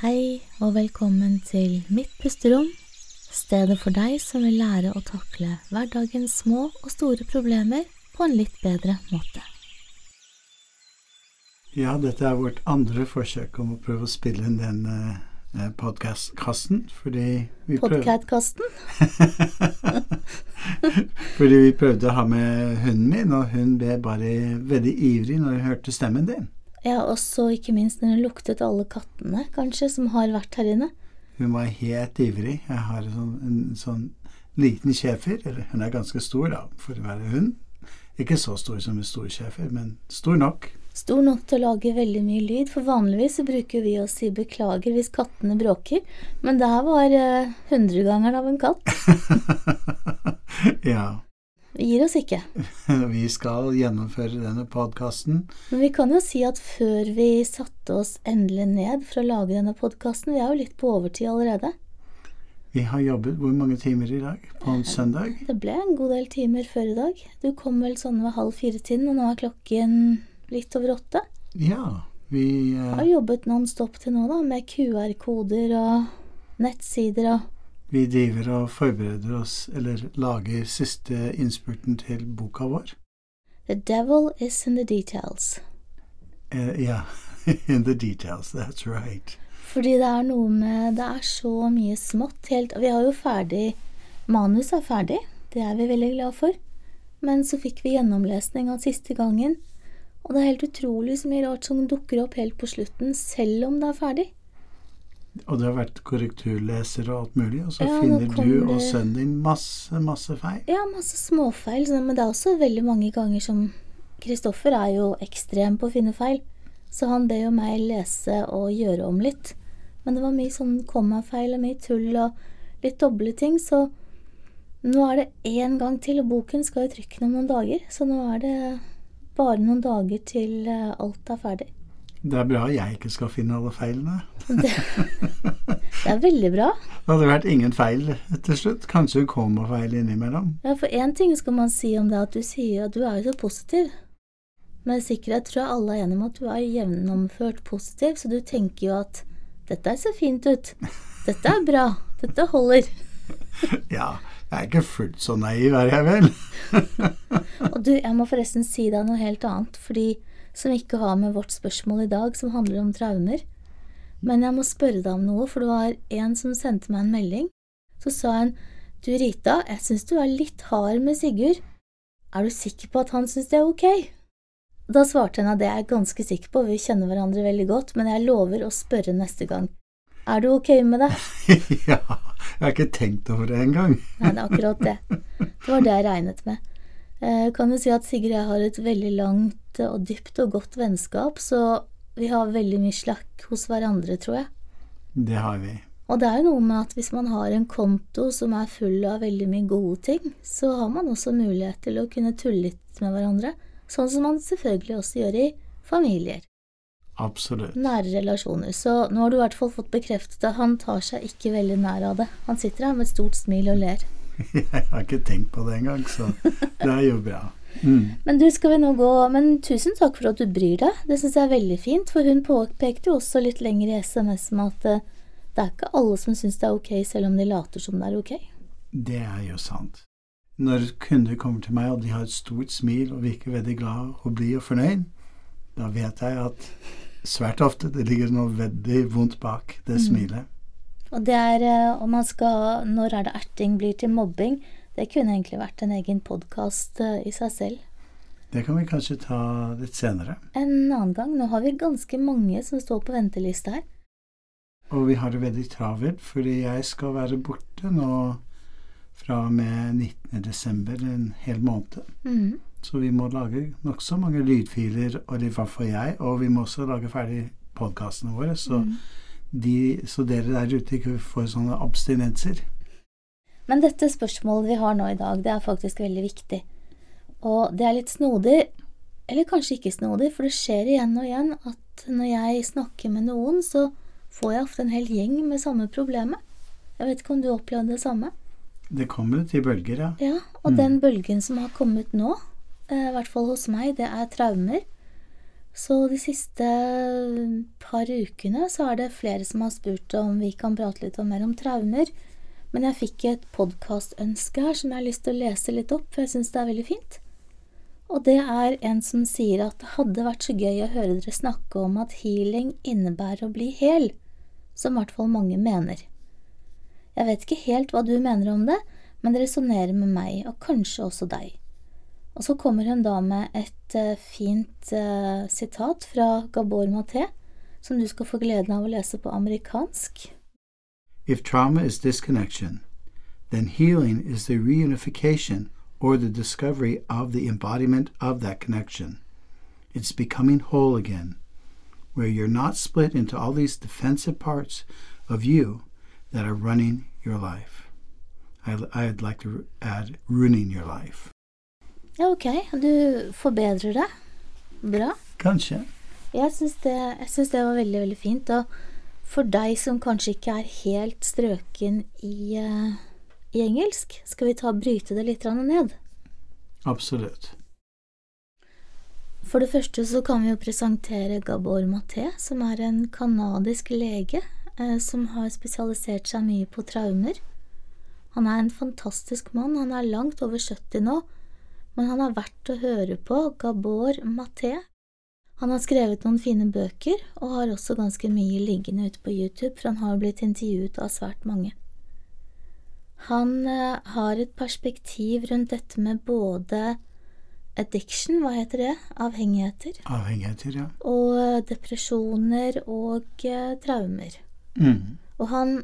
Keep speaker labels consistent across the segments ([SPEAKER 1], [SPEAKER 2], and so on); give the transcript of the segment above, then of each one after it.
[SPEAKER 1] Hei og velkommen til Mitt pusterom, stedet for deg som vil lære å takle hverdagens små og store problemer på en litt bedre måte.
[SPEAKER 2] Ja, dette er vårt andre forsøk om å prøve å spille inn den uh, podkastkassen, fordi vi
[SPEAKER 1] Podkastkasten?
[SPEAKER 2] Fordi vi prøvde å ha med hunden min, og hun ble bare veldig ivrig når hun hørte stemmen din.
[SPEAKER 1] Ja, og så ikke minst når hun luktet alle kattene, kanskje, som har vært her inne.
[SPEAKER 2] Hun var helt ivrig. Jeg har en sånn, en sånn liten schæfer, eller hun er ganske stor da, for å være hund. Ikke så stor som en stor schæfer, men stor nok.
[SPEAKER 1] Stor nok til å lage veldig mye lyd, for vanligvis så bruker vi å si beklager hvis kattene bråker, men det her var eh, hundregangeren av en katt.
[SPEAKER 2] ja.
[SPEAKER 1] Vi gir oss ikke.
[SPEAKER 2] Vi skal gjennomføre denne podkasten.
[SPEAKER 1] Men vi kan jo si at før vi satte oss endelig ned for å lage denne podkasten, vi er jo litt på overtid allerede.
[SPEAKER 2] Vi har jobbet hvor mange timer i dag? På en søndag?
[SPEAKER 1] Det ble en god del timer før i dag. Du kom vel sånn ved halv fire-tiden, og nå er klokken litt over åtte.
[SPEAKER 2] Ja, vi uh...
[SPEAKER 1] Har jobbet non stop til nå, da, med QR-koder og nettsider og
[SPEAKER 2] Vi driver og forbereder oss, eller lager siste innspurten til boka vår.
[SPEAKER 1] The devil is in the details.
[SPEAKER 2] Uh, ja, in the details, that's right.
[SPEAKER 1] Fordi det er noe med Det er så mye smått helt Vi har jo ferdig Manus er ferdig, det er vi veldig glad for. Men så fikk vi gjennomlesning av siste gangen, og det er helt utrolig så mye rart som dukker opp helt på slutten, selv om det er ferdig.
[SPEAKER 2] Og det har vært korrekturleser og alt mulig, og så
[SPEAKER 1] Ja,
[SPEAKER 2] finner du og sønnen din masse, masse feil.
[SPEAKER 1] Ja, masse småfeil, men det er også veldig mange ganger som Kristoffer er jo ekstrem på å finne feil, så han ber jo meg lese og gjøre om litt. Men det var mye sånn kommafeil og mye tull og litt doble ting, så nå er det én gang til, og boken skal i trykken om noen dager, så nå er det bare noen dager til eh, alt er ferdig.
[SPEAKER 2] Det er bra jeg ikke skal finne alle feilene.
[SPEAKER 1] Det, er veldig bra.
[SPEAKER 2] Det hadde vært ingen feil til slutt. Kanskje hun kommer feil innimellom.
[SPEAKER 1] Ja, for én ting skal man si om det, at du sier at du er jo så positiv. Med sikkerhet tror jeg alle er enige om at du er gjennomført positiv, så du tenker jo at dette ser fint ut. Dette er bra. Dette holder.
[SPEAKER 2] Ja, jeg er ikke fullt så naiv, er jeg vel?
[SPEAKER 1] Og du, jeg må forresten si deg noe helt annet, fordi som ikke har med vårt spørsmål i dag, som handler om traumer. Men jeg må spørre deg om noe, for det var en som sendte meg en melding. Så sa han, du Rita, jeg syns du er litt hard med Sigurd. Er du sikker på at han syns det er ok? Da svarte han at det er jeg ganske sikker på, vi kjenner hverandre veldig godt, men jeg lover å spørre neste gang. Er du ok med det?
[SPEAKER 2] ja, jeg har ikke tenkt over det engang.
[SPEAKER 1] Nei, det er akkurat det. Det var det jeg regnet med. Jeg kan jo si at Sigrid og jeg har et veldig langt og dypt og godt vennskap, så vi har veldig mye slakk hos hverandre, tror jeg.
[SPEAKER 2] Det har vi.
[SPEAKER 1] Og det er jo noe med at hvis man har en konto som er full av veldig mye gode ting, så har man også mulighet til å kunne tulle litt med hverandre, sånn som man selvfølgelig også gjør i familier,
[SPEAKER 2] Absolutt.
[SPEAKER 1] nære relasjoner. Så nå har du i hvert fall fått bekreftet at han tar seg ikke veldig nær av det. Han sitter her med et stort smil og ler.
[SPEAKER 2] Jeg har ikke tenkt på det engang, så det er jo bra. Mm.
[SPEAKER 1] Men du, skal vi nå gå Men tusen takk for at du bryr deg. Det syns jeg er veldig fint, for hun påpekte jo også litt lenger i SMS med at eh, det er ikke alle som syns det er ok, selv om de later som det er ok.
[SPEAKER 2] Det er jo sant. Når kunder kommer til meg og de har et stort smil og virker veldig glad og blid og fornøyd, da vet jeg at svært ofte det ligger noe veldig vondt bak det smilet.
[SPEAKER 1] Og det er eh, om man skal Når er det erting blir til mobbing? Det kunne egentlig vært en egen podkast i seg selv.
[SPEAKER 2] Det kan vi kanskje ta litt senere.
[SPEAKER 1] En annen gang. Nå har vi ganske mange som står på venteliste her.
[SPEAKER 2] Og vi har det veldig travelt, fordi jeg skal være borte nå fra og med 19. desember en hel måned.
[SPEAKER 1] Mm.
[SPEAKER 2] Så vi må lage nokså mange lydfiler, og i hvert fall jeg, og vi må også lage ferdig podkastene våre, så, de, så dere der ute ikke får sånne abstinenser.
[SPEAKER 1] Men dette spørsmålet vi har nå i dag, det er faktisk veldig viktig. Og det er litt snodig, eller kanskje ikke snodig, for det skjer igjen og igjen at når jeg snakker med noen, så får jeg ofte en hel gjeng med samme problemet. Jeg vet ikke om du opplevde det samme?
[SPEAKER 2] Det kommer til bølger, ja.
[SPEAKER 1] Ja, og den bølgen som har kommet nå, eh, i hvert fall hos meg, det er traumer. Så de siste par ukene så er det flere som har spurt om vi kan prate litt mer om traumer. Men jeg fikk et podkastønske her som jeg har lyst til å lese litt opp, for jeg syns det er veldig fint. Og det er en som sier at det hadde vært så gøy å høre dere snakke om at healing innebærer å bli hel, som i hvert fall mange mener. Jeg vet ikke helt hva du mener om det, men det resonnerer med meg, og kanskje også deg. Og så kommer hun da med et uh, fint uh, sitat fra Gabor Maté, som du skal få gleden av å lese på amerikansk.
[SPEAKER 2] If trauma is disconnection, then healing is the reunification or the discovery of the embodiment of that connection. It's becoming whole again, where you're not split into all these defensive parts of you that are running your life. I'd like to add ruining your life.
[SPEAKER 1] Ja, ok. Du forbedrer det. Bra.
[SPEAKER 2] Kanskje.
[SPEAKER 1] Jeg syns det, det, var veldig, veldig fint. Og for deg som kanskje ikke er helt strøken i, uh, i engelsk, skal vi ta bryte det litt ned?
[SPEAKER 2] Absolutt.
[SPEAKER 1] For det første så kan vi jo presentere Gabor Maté, som er en canadisk lege eh, som har spesialisert seg mye på traumer. Han er en fantastisk mann, han er langt over 70 nå, men han er verdt å høre på, Gabor Maté. Han har skrevet noen fine bøker, og har også ganske mye liggende ute på YouTube, for han har blitt intervjuet av svært mange. Han uh, har et perspektiv rundt dette med både addiction, hva heter det, avhengigheter,
[SPEAKER 2] Avhengigheter, ja.
[SPEAKER 1] og depresjoner og uh, traumer.
[SPEAKER 2] Mm.
[SPEAKER 1] Og han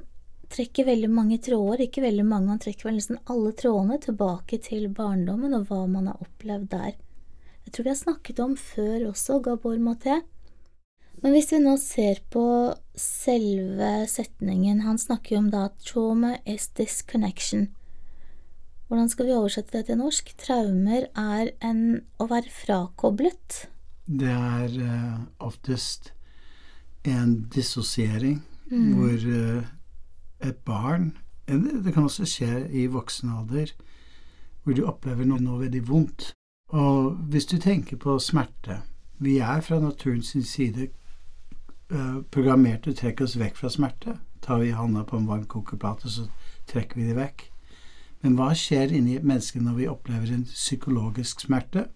[SPEAKER 1] trekker veldig mange tråder, ikke veldig mange, han trekker vel nesten alle trådene tilbake til barndommen og hva man har opplevd der. Jeg tror vi har snakket om før også, Gabor Maté. Men hvis vi nå ser på selve setningen Han snakker jo om da trauma is disconnection. Hvordan skal vi oversette det til norsk? Traumer er en å være frakoblet.
[SPEAKER 2] Det er uh, oftest en dissosiering mm. hvor uh, et barn Det kan også skje i voksen alder, hvor du opplever noe, veldig vondt. Og hvis du tenker på smerte Vi er fra naturens side uh, programmert til å trekke oss vekk fra smerte. Tar vi handa på en varm kokeplate, så trekker vi det vekk. Men hva skjer inni et menneske når vi opplever en psykologisk smerte?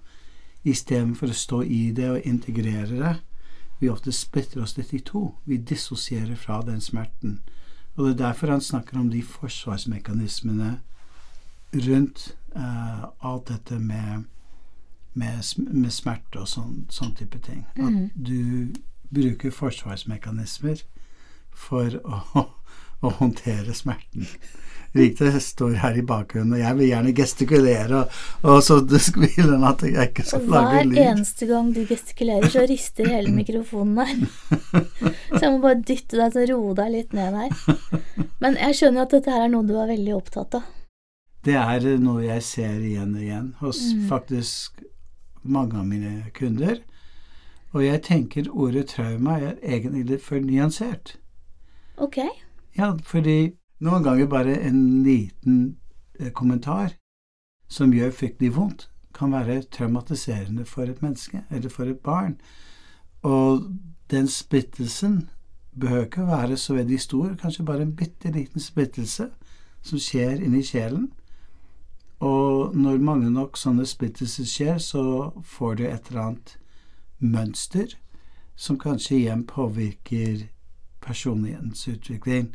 [SPEAKER 2] Istedenfor å stå i det og integrere det, vi ofte splitter oss litt i to. Vi dissosierer fra den smerten. Og det er derfor han snakker om de forsvarsmekanismene rundt uh, alt dette med med, med smerte og sånn, sånn type ting. Mm. At du bruker forsvarsmekanismer for å, å håndtere smerten. Riktig står her i bakgrunnen, og jeg vil gjerne gestikulere, og, og så vil han at jeg ikke skal lage lyd.
[SPEAKER 1] Hver eneste gang du gestikulerer, så rister hele mikrofonen her. så jeg må bare dytte deg til å roe deg litt ned her. Men jeg skjønner at dette her er noe du er veldig opptatt av.
[SPEAKER 2] Det er noe jeg ser igjen og igjen hos mm. faktisk mange av mine kunder. Og jeg tenker ordet trauma er egentlig litt for nyansert.
[SPEAKER 1] Ok.
[SPEAKER 2] Ja, fordi noen ganger bare en liten eh, kommentar som gjør fryktelig vondt, kan være traumatiserende for et menneske eller for et barn. Og den splittelsen behøver ikke være så veldig stor, kanskje bare en bitte liten splittelse som skjer inni sjelen, og når mange nok sånne splittelser skjer, så får du et eller annet mønster som kanskje igjen påvirker personlighetens utvikling,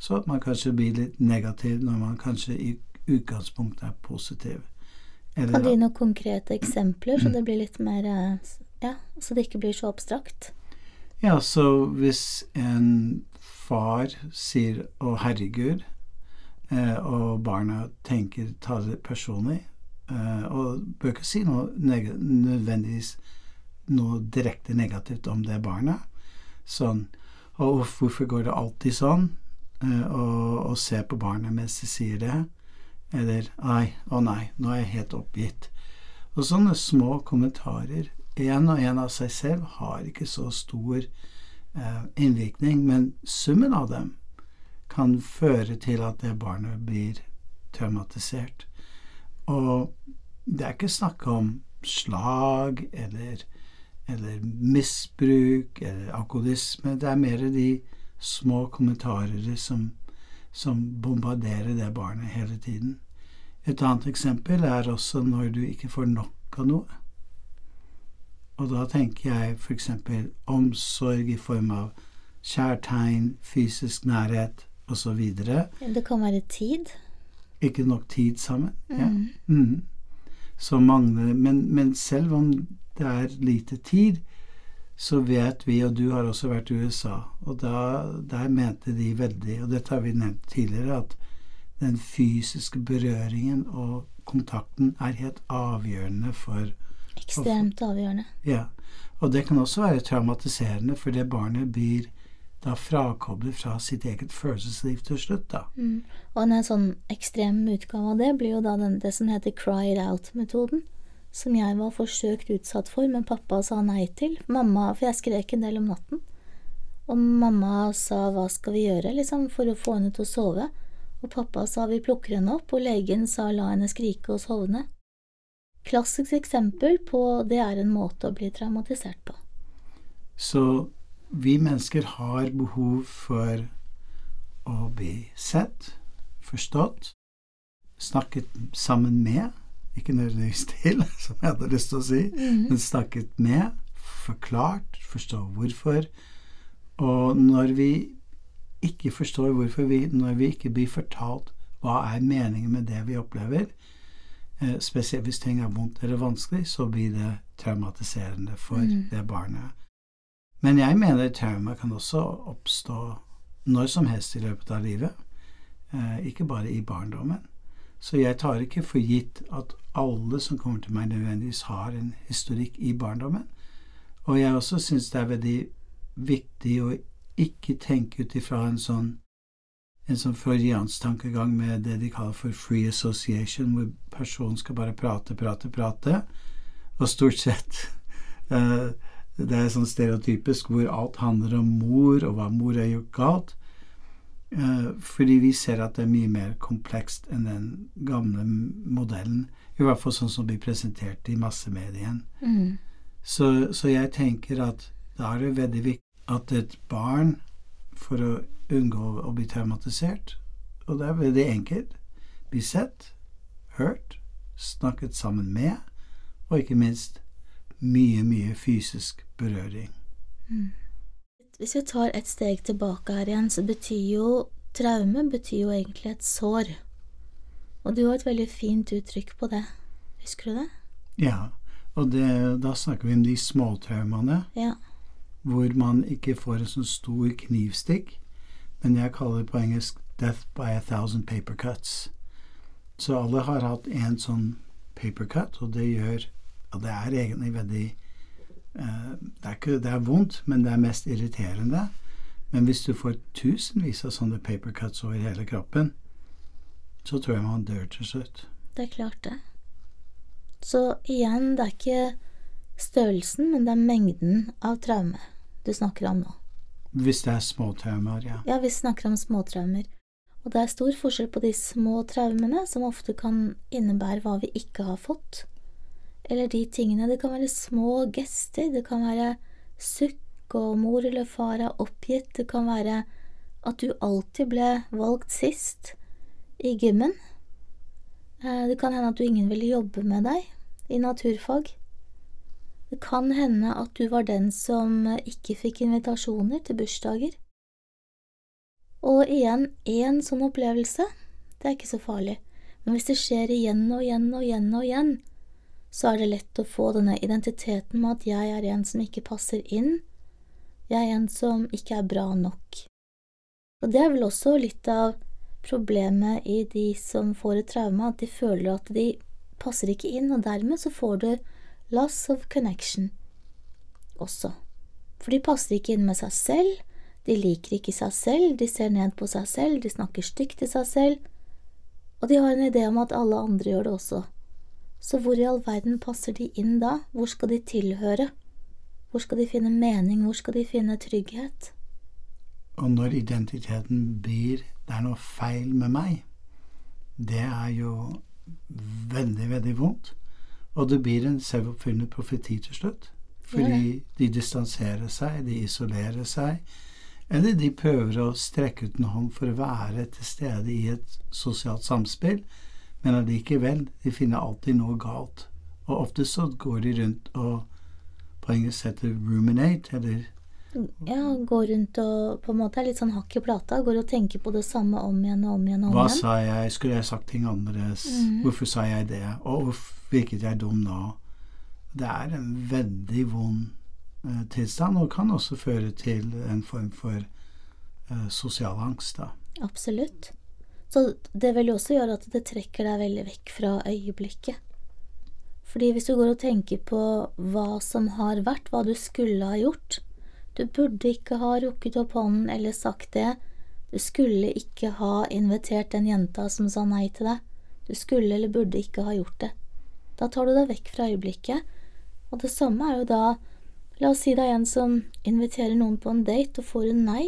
[SPEAKER 2] så at man kanskje blir litt negativ når man kanskje i utgangspunktet er positiv.
[SPEAKER 1] Eller, kan du gi noen konkrete eksempler, så det blir litt mer eh, Ja, så det ikke blir så abstrakt?
[SPEAKER 2] Ja, så hvis en far sier 'Å, herregud', Eh, og barna tenker, tar det personlig. Eh, og bør ikke si noe nødvendigvis noe direkte negativt om det barnet. Sånn 'Å, hvorfor går det alltid sånn? Eh, og, og se på barnet mens de sier det. Eller Nei, å nei, nå er jeg helt oppgitt. Og sånne små kommentarer, én og én av seg selv, har ikke så stor eh, innvirkning, men summen av dem kan føre til at det barnet blir traumatisert. Og det er ikke snakk om slag eller eller misbruk eller alkoholisme. Det er mer de små kommentarer som, som bombarderer det barnet hele tiden. Et annet eksempel er også når du ikke får nok av noe. Og da tenker jeg f.eks. omsorg i form av kjærtegn, fysisk nærhet osv.
[SPEAKER 1] Det kan være tid.
[SPEAKER 2] Ikke nok tid sammen. Ja.
[SPEAKER 1] Mm.
[SPEAKER 2] Mm. Så mangler men, men selv om det er lite tid, så vet vi, og du har også vært i USA, og da, der mente de veldig, og dette har vi nevnt tidligere, at den fysiske berøringen og kontakten er helt avgjørende for
[SPEAKER 1] Ekstremt avgjørende.
[SPEAKER 2] Ja. Og det kan også være traumatiserende, for det barnet blir da frakoblet fra sitt eget følelsesliv til slutt, da.
[SPEAKER 1] Mm. Og en sånn ekstrem utgave av det blir jo da den, det som heter cry it out-metoden. Som jeg var forsøkt utsatt for, men pappa sa nei til. Mamma, For jeg skrek en del om natten. Og mamma sa hva skal vi gjøre, liksom, for å få henne til å sove. Og pappa sa vi plukker henne opp, og legen sa la henne skrike og sovne. Klassisk eksempel på det er en måte å bli traumatisert på.
[SPEAKER 2] Så vi mennesker har behov for å bli sett, forstått, snakket sammen med, ikke nødvendigvis til, som jeg hadde lyst til å si, men snakket med, forklart, forstå hvorfor. Og når vi ikke forstår hvorfor vi, når vi ikke blir fortalt hva er meningen med det vi opplever, eh, spesielt hvis ting er vondt eller vanskelig, så blir det traumatiserende for
[SPEAKER 1] Mm.
[SPEAKER 2] det barnet. Men jeg mener trauma kan også oppstå når som helst i løpet av livet, eh, ikke bare i barndommen. Så jeg tar ikke for gitt at alle som kommer til meg, nødvendigvis har en historikk i barndommen. Og jeg også syns det er veldig viktig å ikke tenke ut ifra en sånn en sånn freudiansk tankegang med det de kaller for free association, hvor personen skal bare prate, prate, prate, og stort sett eh, Det er sånn stereotypisk hvor alt handler om mor, og hva mor har gjort galt. Eh, fordi vi ser at det er mye mer komplekst enn den gamle modellen. I hvert fall sånn som blir presentert i massemedien.
[SPEAKER 1] Mm.
[SPEAKER 2] Så, så jeg tenker at da er det veldig viktig at et barn, for å unngå å bli traumatisert, og det er veldig enkelt, blir sett, hørt, snakket sammen med, og ikke minst mye, mye fysisk berøring.
[SPEAKER 1] Hvis vi tar et steg tilbake her igjen, så betyr jo traume betyr jo egentlig et sår. Og du har et veldig fint uttrykk på det. Husker du det?
[SPEAKER 2] Ja, og det, da snakker vi om de småtraumene,
[SPEAKER 1] Ja.
[SPEAKER 2] hvor man ikke får en sånn stor knivstikk, men jeg kaller det på engelsk 'death by a thousand paper cuts'. Så alle har hatt en sånn paper cut, og det gjør Og det er egentlig veldig det, er ikke, det er vondt, men det er mest irriterende. Men hvis du får tusenvis av sånne paper cuts over hele kroppen, så tror jeg man dør til slutt.
[SPEAKER 1] Det er klart det. Så igjen, det er ikke størrelsen, men det er mengden av traume du snakker om nå.
[SPEAKER 2] Hvis det er småtraumer, ja.
[SPEAKER 1] Ja, vi snakker om småtraumer. Og det er stor forskjell på de små traumene, som ofte kan innebære hva vi ikke har fått, eller de tingene. Det kan være små gester, det kan være sukk og mor eller far er oppgitt, det kan være at du alltid ble valgt sist i gymmen. Eh, Det kan hende at du ingen ville jobbe med deg i naturfag. Det kan hende at du var den som ikke fikk invitasjoner til bursdager. Og igjen, én sånn opplevelse, det er ikke så farlig, men hvis det skjer igjen og igjen og igjen og igjen, så er det lett å få denne identiteten med at jeg er en som ikke passer inn, jeg er en som ikke er bra nok. Og det er vel også litt av problemet i de som får et traume, at de føler at de passer ikke inn, og dermed så får du loss of connection også. For de passer ikke inn med seg selv, de liker ikke seg selv, de ser ned på seg selv, de snakker stygt til seg selv, og de har en idé om at alle andre gjør det også. Så hvor i all verden passer de inn da? Hvor skal de tilhøre? Hvor skal de finne mening? Hvor skal de finne trygghet?
[SPEAKER 2] Og når identiteten blir det er noe feil med meg, det er jo veldig, veldig vondt. Og det blir en selvoppfyllende profeti til slutt. Fordi de distanserer seg, de isolerer seg, eller de prøver å strekke ut en hånd for å være til stede i et sosialt samspill, men allikevel, de finner alltid noe galt. Og ofte så går de rundt og på engelsk heter ruminate, eller
[SPEAKER 1] Ja, går rundt og på en måte er litt sånn hakk i plata. Går og tenker på det samme om igjen og om igjen. og om
[SPEAKER 2] Hva
[SPEAKER 1] igjen.
[SPEAKER 2] sa jeg? Skulle jeg sagt ting annerledes? Hvorfor sa jeg det? Og hvorfor virket jeg dum nå? Det er en veldig vond eh, tilstand, og kan også føre til en form for eh, sosial angst, da.
[SPEAKER 1] Absolutt. Så det vil jo også gjøre at det trekker deg veldig vekk fra øyeblikket. Fordi hvis du går og tenker på hva som har vært, hva du skulle ha gjort Du burde ikke ha rukket opp hånden eller sagt det. Du skulle ikke ha invitert den jenta som sa nei til deg. Du skulle eller burde ikke ha gjort det. Da tar du deg vekk fra øyeblikket. Og det samme er jo da La oss si det er en som inviterer noen på en date og får en nei.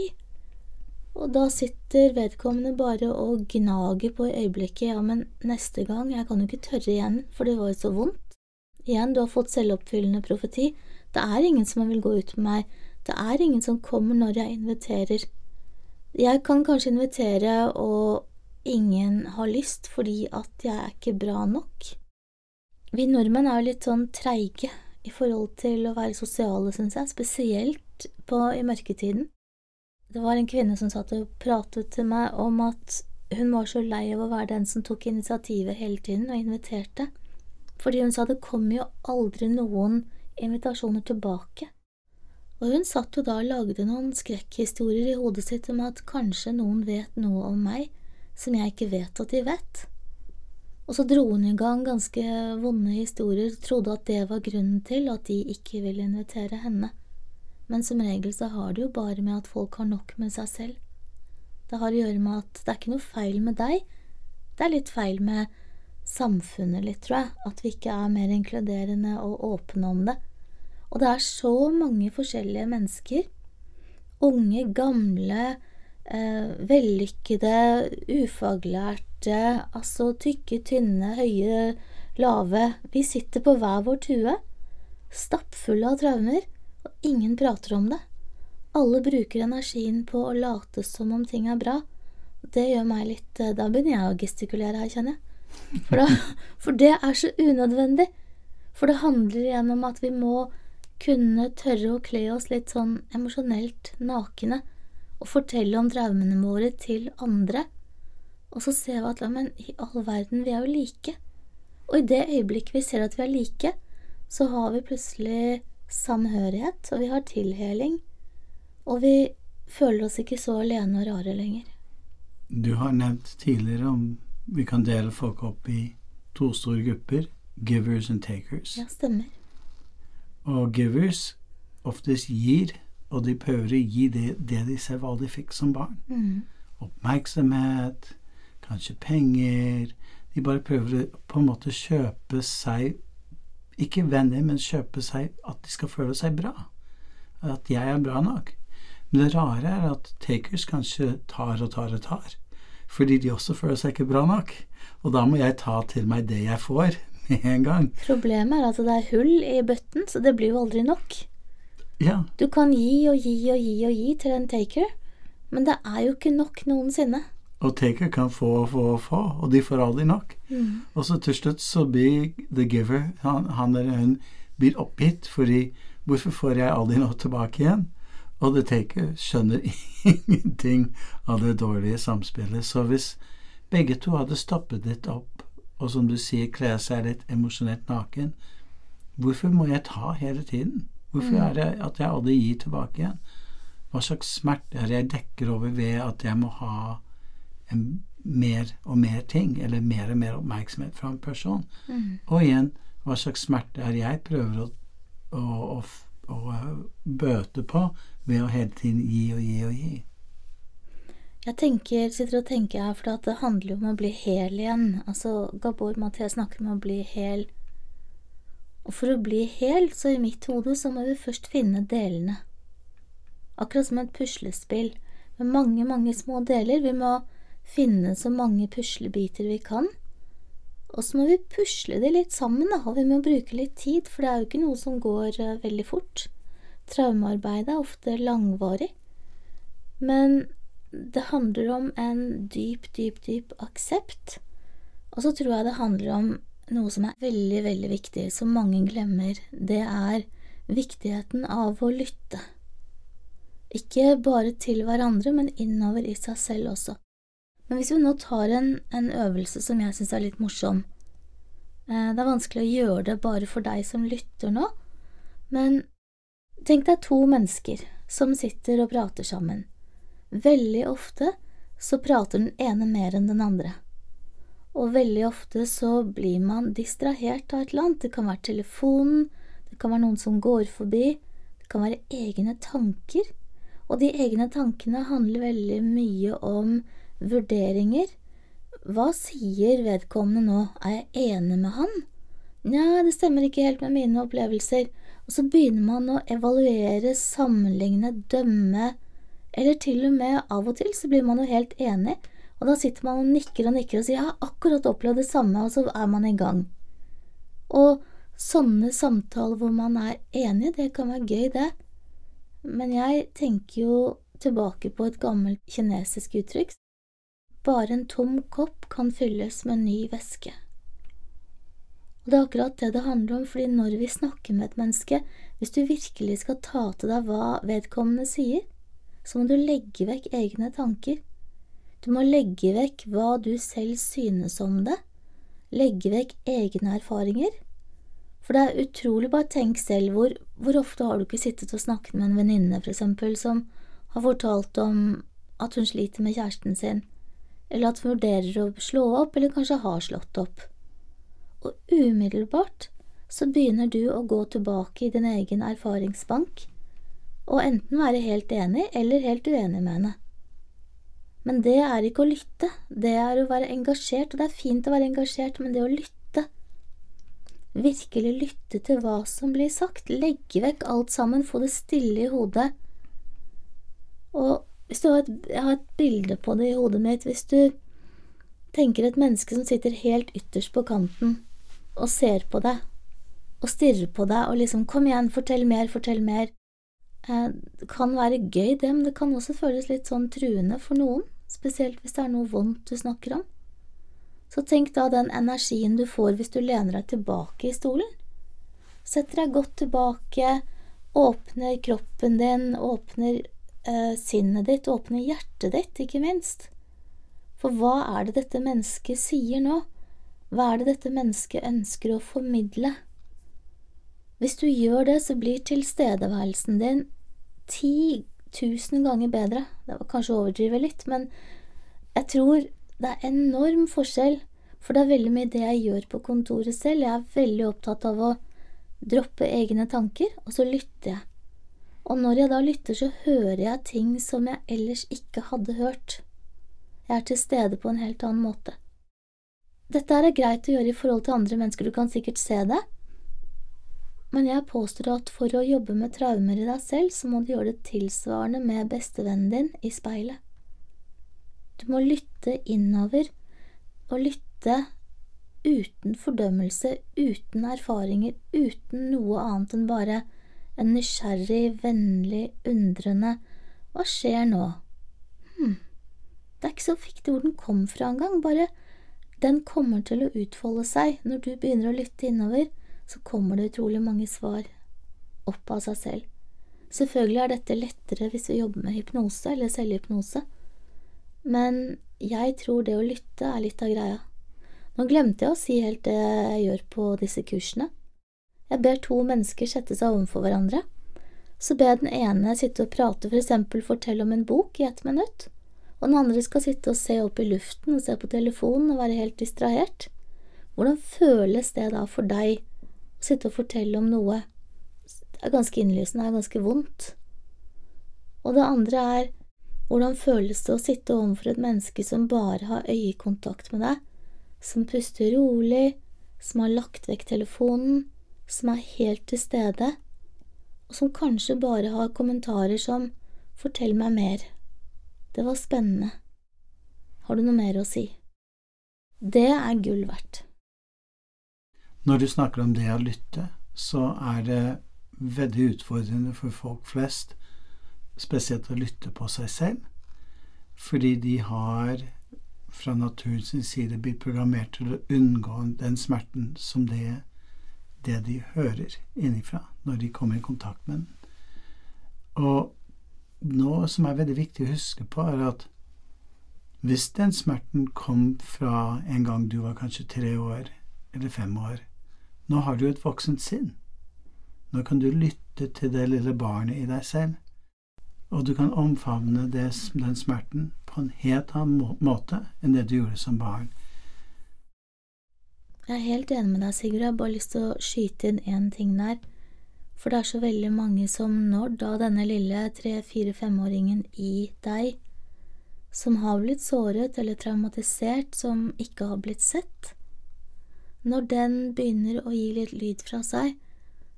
[SPEAKER 1] Og da sitter vedkommende bare og gnager på i øyeblikket. Ja, men neste gang, jeg kan jo ikke tørre igjen, for det var jo så vondt. Igjen, du har fått selvoppfyllende profeti. Det er ingen som vil gå ut med meg. Det er ingen som kommer når jeg inviterer. Jeg kan kanskje invitere, og ingen har lyst fordi at jeg er ikke bra nok. Vi nordmenn er jo litt sånn treige i forhold til å være sosiale, syns jeg, spesielt på, i mørketiden. Det var en kvinne som satt og pratet til meg om at hun var så lei av å være den som tok initiativet hele tiden og inviterte, fordi hun sa det kom jo aldri noen invitasjoner tilbake. Og hun satt jo da og lagde noen skrekkhistorier i hodet sitt om at kanskje noen vet noe om meg som jeg ikke vet at de vet. Og så dro hun i gang ganske vonde historier, trodde at det var grunnen til at de ikke ville invitere henne. Men som regel så har det jo bare med at folk har nok med seg selv. Det har å gjøre med at det er ikke noe feil med deg, det er litt feil med samfunnet litt, tror jeg, at vi ikke er mer inkluderende og åpne om det. Og det er så mange forskjellige mennesker. Unge, gamle, eh, vellykkede, ufaglærte, altså tykke, tynne, høye, lave. Vi sitter på hver vår tue, stappfulle av traumer, ingen prater om det. Alle bruker energien på å late som om ting er bra. Det gjør meg litt eh, Da begynner jeg å gestikulere her, kjenner jeg. For, da, for det er så unødvendig. For det handler igjen om at vi må kunne tørre å kle oss litt sånn emosjonelt nakne og fortelle om traumene våre til andre. Og så ser vi at men i all verden, vi er jo like. Og i det øyeblikket vi ser at vi er like, så har vi plutselig samhørighet, og vi har tilheling. Og vi føler oss ikke så alene og rare lenger.
[SPEAKER 2] Du har nevnt tidligere om vi kan dele folk opp i to store grupper, givers and takers.
[SPEAKER 1] Ja, stemmer.
[SPEAKER 2] Og givers oftest gir, og de prøver å gi det, det de selv aldri fikk som barn.
[SPEAKER 1] Mm.
[SPEAKER 2] Oppmerksomhet, kanskje penger. De bare prøver å på en måte kjøpe seg Ikke venner, men kjøpe seg at de skal føle seg bra. At jeg er bra nok. Men det rare er at takers kanskje tar og tar og tar. Fordi de også føler seg ikke bra nok. Og da må jeg ta til meg det jeg får, med en gang.
[SPEAKER 1] Problemet er at det er hull i bøtten, så det blir jo aldri nok.
[SPEAKER 2] Ja,
[SPEAKER 1] Du kan gi og gi og gi og gi til en taker, men det er jo ikke nok noensinne.
[SPEAKER 2] Og taker kan få og få og få, og de får aldri nok. Og så til slutt så blir the giver, han, han eller hun, blir oppgitt fordi hvorfor får jeg aldri noe tilbake igjen? Og the taker skjønner ingenting av det dårlige samspillet. Så hvis begge to hadde stoppet litt opp, og som du sier, kle seg litt emosjonelt naken, hvorfor må jeg ta hele tiden? Hvorfor er det at jeg aldri gir tilbake igjen? Hva slags smerte er det jeg dekker over ved at jeg må ha mer og mer ting, eller mer og mer oppmerksomhet fra en person? Og igjen, hva slags smerte er jeg prøver å, å, å, å øh, bøte på ved å hele tiden gi og gi og gi?
[SPEAKER 1] Jeg tenker, sitter og tenker her, for det handler jo om å bli hel igjen. Altså, Gabor Maté snakker om å bli hel. Og for å bli hel, så i mitt hode, så må vi først finne delene. Akkurat som et puslespill med mange, mange små deler. Vi må finne så mange puslebiter vi kan. Og så må vi pusle det litt sammen, da, og vi må bruke litt tid, for det er jo ikke noe som går uh, veldig fort. Traumearbeidet er ofte langvarig. Men det handler om en dyp, dyp, dyp aksept. Og så tror jeg det handler om noe som er veldig, veldig viktig, som mange glemmer. Det er viktigheten av å lytte. Ikke bare til hverandre, men innover i seg selv også. Men hvis vi nå tar en, en øvelse som jeg syns er litt morsom eh, Det er vanskelig å gjøre det bare for deg som lytter nå, men tenk deg to mennesker som sitter og prater sammen. Veldig ofte så prater den ene mer enn den andre. Og veldig ofte så blir man distrahert av et eller annet. Det kan være telefonen, det kan være noen som går forbi, det kan være egne tanker. Og de egne tankene handler veldig mye om vurderinger. Hva sier vedkommende nå, er jeg enig med han? Nja, det stemmer ikke helt med mine opplevelser. Og så begynner man å evaluere, sammenligne, dømme, eller til og med av og til så blir man jo helt enig, og da sitter man og nikker og nikker og sier jeg har akkurat opplevd det samme, og så er man i gang. Og sånne samtaler hvor man er enig, det kan være gøy, det. Men jeg tenker jo tilbake på et gammelt kinesisk uttrykk bare en tom kopp kan fylles med ny væske. Og det er akkurat det det handler om, fordi når vi snakker med et menneske, hvis du virkelig skal ta til deg hva vedkommende sier, så må du legge vekk egne tanker. Du må legge vekk hva du selv synes om det, legge vekk egne erfaringer. For det er utrolig, bare tenk selv, hvor, hvor ofte har du ikke sittet og snakket med en venninne, for eksempel, som har fortalt om at hun sliter med kjæresten sin, eller at vurderer å slå opp, eller kanskje har slått opp. Og umiddelbart så begynner du å gå tilbake i din egen erfaringsbank og enten være helt enig eller helt uenig med henne. Men det er ikke å lytte, det er å være engasjert, og det er fint å være engasjert, men det å lytte Virkelig lytte til hva som blir sagt, legge vekk alt sammen, få det stille i hodet. Og hvis du har et, jeg har et bilde på det i hodet mitt, hvis du tenker et menneske som sitter helt ytterst på kanten og ser på deg og stirrer på deg og liksom kom igjen, fortell mer, fortell mer. Eh, det kan være gøy, det, men det kan også føles litt sånn truende for noen, spesielt hvis det er noe vondt du snakker om. Så tenk da den energien du får hvis du lener deg tilbake i stolen. Setter deg godt tilbake, åpner kroppen din, åpner eh, sinnet ditt, åpne hjertet ditt, ikke minst. For hva er det dette mennesket sier nå? Hva er det dette mennesket ønsker å formidle? Hvis du gjør det, så blir tilstedeværelsen din ti tusen ganger bedre. Det var kanskje å overdrive litt, men jeg tror det er enorm forskjell, for det er veldig mye det jeg gjør på kontoret selv. Jeg er veldig opptatt av å droppe egne tanker, og så lytter jeg. Og når jeg da lytter, så hører jeg ting som jeg ellers ikke hadde hørt. Jeg er til stede på en helt annen måte. Dette er greit å gjøre i forhold til andre mennesker, du kan sikkert se det, men jeg påstår at for å jobbe med traumer i deg selv, så må du gjøre det tilsvarende med bestevennen din i speilet. Du må lytte innover, og lytte uten fordømmelse, uten erfaringer, uten noe annet enn bare en nysgjerrig, vennlig, undrende Hva skjer nå? Hm, det er ikke så viktig hvor den kom fra engang, bare den kommer til å utfolde seg. Når du begynner å lytte innover, så kommer det utrolig mange svar opp av seg selv. Selvfølgelig er dette lettere hvis vi jobber med hypnose eller selvhypnose, men jeg tror det å lytte er litt av greia. Nå glemte jeg å si helt det jeg gjør på disse kursene. Jeg ber to mennesker sette seg overfor hverandre. Så ber jeg den ene sitte og prate, for eksempel fortelle om en bok i ett minutt, og den andre skal sitte og se opp i luften og se på telefonen og være helt distrahert. Hvordan føles det da for deg å sitte og fortelle om noe det er ganske innlysende, det er ganske vondt? Og det andre er hvordan føles det å sitte overfor et menneske som bare har øyekontakt med deg, som puster rolig, som har lagt vekk telefonen, som er helt til stede, og som kanskje bare har kommentarer som Fortell meg mer. Det var spennende. Har du noe mer å si? Det er gull verdt.
[SPEAKER 2] Når du snakker om det å lytte, så er det veldig utfordrende for folk flest, spesielt å lytte på seg selv, fordi de har fra naturens side blitt programmert til å unngå den smerten som det, det de hører innifra når de kommer i kontakt med den. Og noe som er veldig viktig å huske på, er at hvis den smerten kom fra en gang du var kanskje tre år eller fem år, nå har du et voksent sinn. Nå kan du lytte til det lille barnet i deg selv, og du kan omfavne det, den smerten på en helt annen måte enn det du gjorde som barn.
[SPEAKER 1] Jeg er helt enig med deg, Sigurd. Jeg har bare lyst til å skyte inn én ting der. For det er så veldig mange som når da denne lille tre-fire-femåringen i deg, som har blitt såret eller traumatisert, som ikke har blitt sett, når den begynner å gi litt lyd fra seg,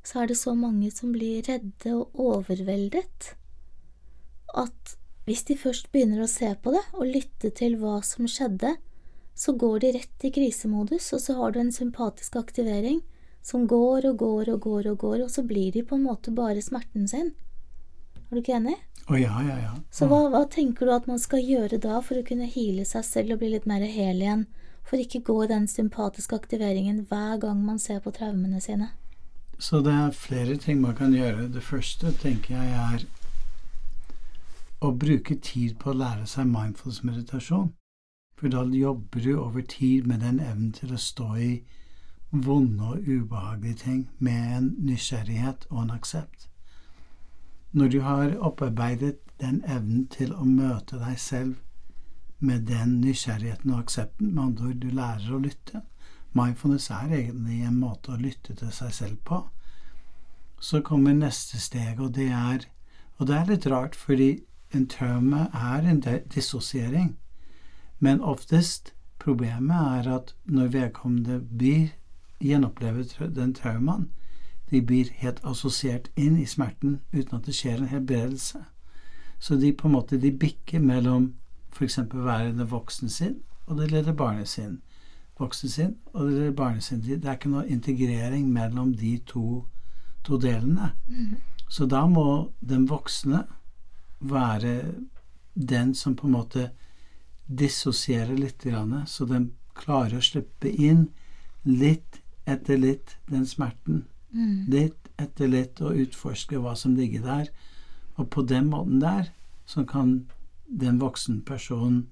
[SPEAKER 1] så er det så mange som blir redde og overveldet at hvis de først begynner å se på det og lytte til hva som skjedde, så går de rett i krisemodus, og så har du en sympatisk aktivering som går og går og går og går, og så blir de på en måte bare smerten sin. Er du ikke enig?
[SPEAKER 2] Å ja, ja, ja.
[SPEAKER 1] Så hva, hva tenker du at man skal gjøre da for å kunne hile seg selv og bli litt mer hel igjen, for ikke gå i den sympatiske aktiveringen hver gang man ser på traumene sine?
[SPEAKER 2] Så det er flere ting man kan gjøre. Det første tenker jeg er å bruke tid på å lære seg mindfulness-meditasjon. For da jobber du over tid med den evnen til å stå i vonde og ubehagelige ting med en nysgjerrighet og en aksept. Når du har opparbeidet den evnen til å møte deg selv med den nysgjerrigheten og aksepten, med andre ord, du lærer å lytte Mindfulness er egentlig en måte å lytte til seg selv på. Så kommer neste steg, og det er Og det er litt rart, fordi en traume er en dissosiering. Men oftest problemet er at når vedkommende blir gjenopplever den traumaen, de blir helt assosiert inn i smerten uten at det skjer en helbredelse. Så de på en måte de bikker mellom f.eks. være den voksne sin og det lille barnet sin. Voksne sin og det lille barnet sin. Det er ikke noe integrering mellom de to, to delene. Mm. Så da må den voksne være den som på en måte dissosierer litt, så den klarer å slippe inn litt etter litt den smerten. Mm. Litt etter litt å utforske hva som ligger der. Og på den måten der så kan den voksen personen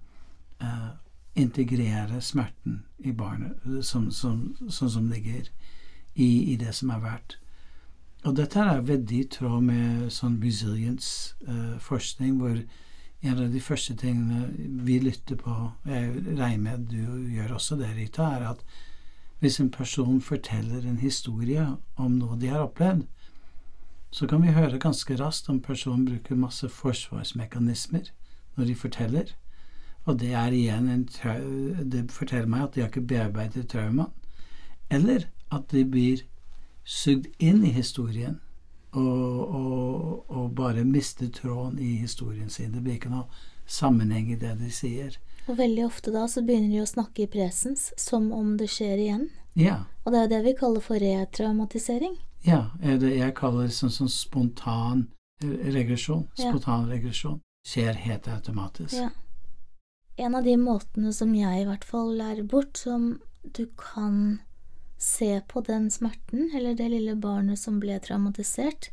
[SPEAKER 2] eh, integrere smerten i barnet, sånn som, som, som, ligger i, i, det som er verdt. Og dette er veldig i tråd med sånn resilience-forskning, eh, hvor en av de første tingene vi lytter på, jeg regner med du gjør også det, Rita, er at hvis en person forteller en historie om noe de har opplevd, så kan vi høre ganske raskt om personen bruker masse forsvarsmekanismer når de forteller. Og det er igjen en Det forteller meg at de har ikke bearbeidet traumaen. Eller at de blir sugd inn i historien og, og, og, bare mister tråden i historien sin. Det blir ikke noe sammenheng i det de sier.
[SPEAKER 1] Og veldig ofte da så begynner de å snakke i presens som om det skjer igjen.
[SPEAKER 2] Ja.
[SPEAKER 1] Og det er det vi kaller for retraumatisering.
[SPEAKER 2] Ja, det jeg kaller det sånn, sånn spontan regresjon. Spontan ja. regresjon. Skjer helt automatisk. Ja.
[SPEAKER 1] En av de måtene som jeg i hvert fall lærer bort, som du kan se på den smerten, eller det lille barnet som ble traumatisert,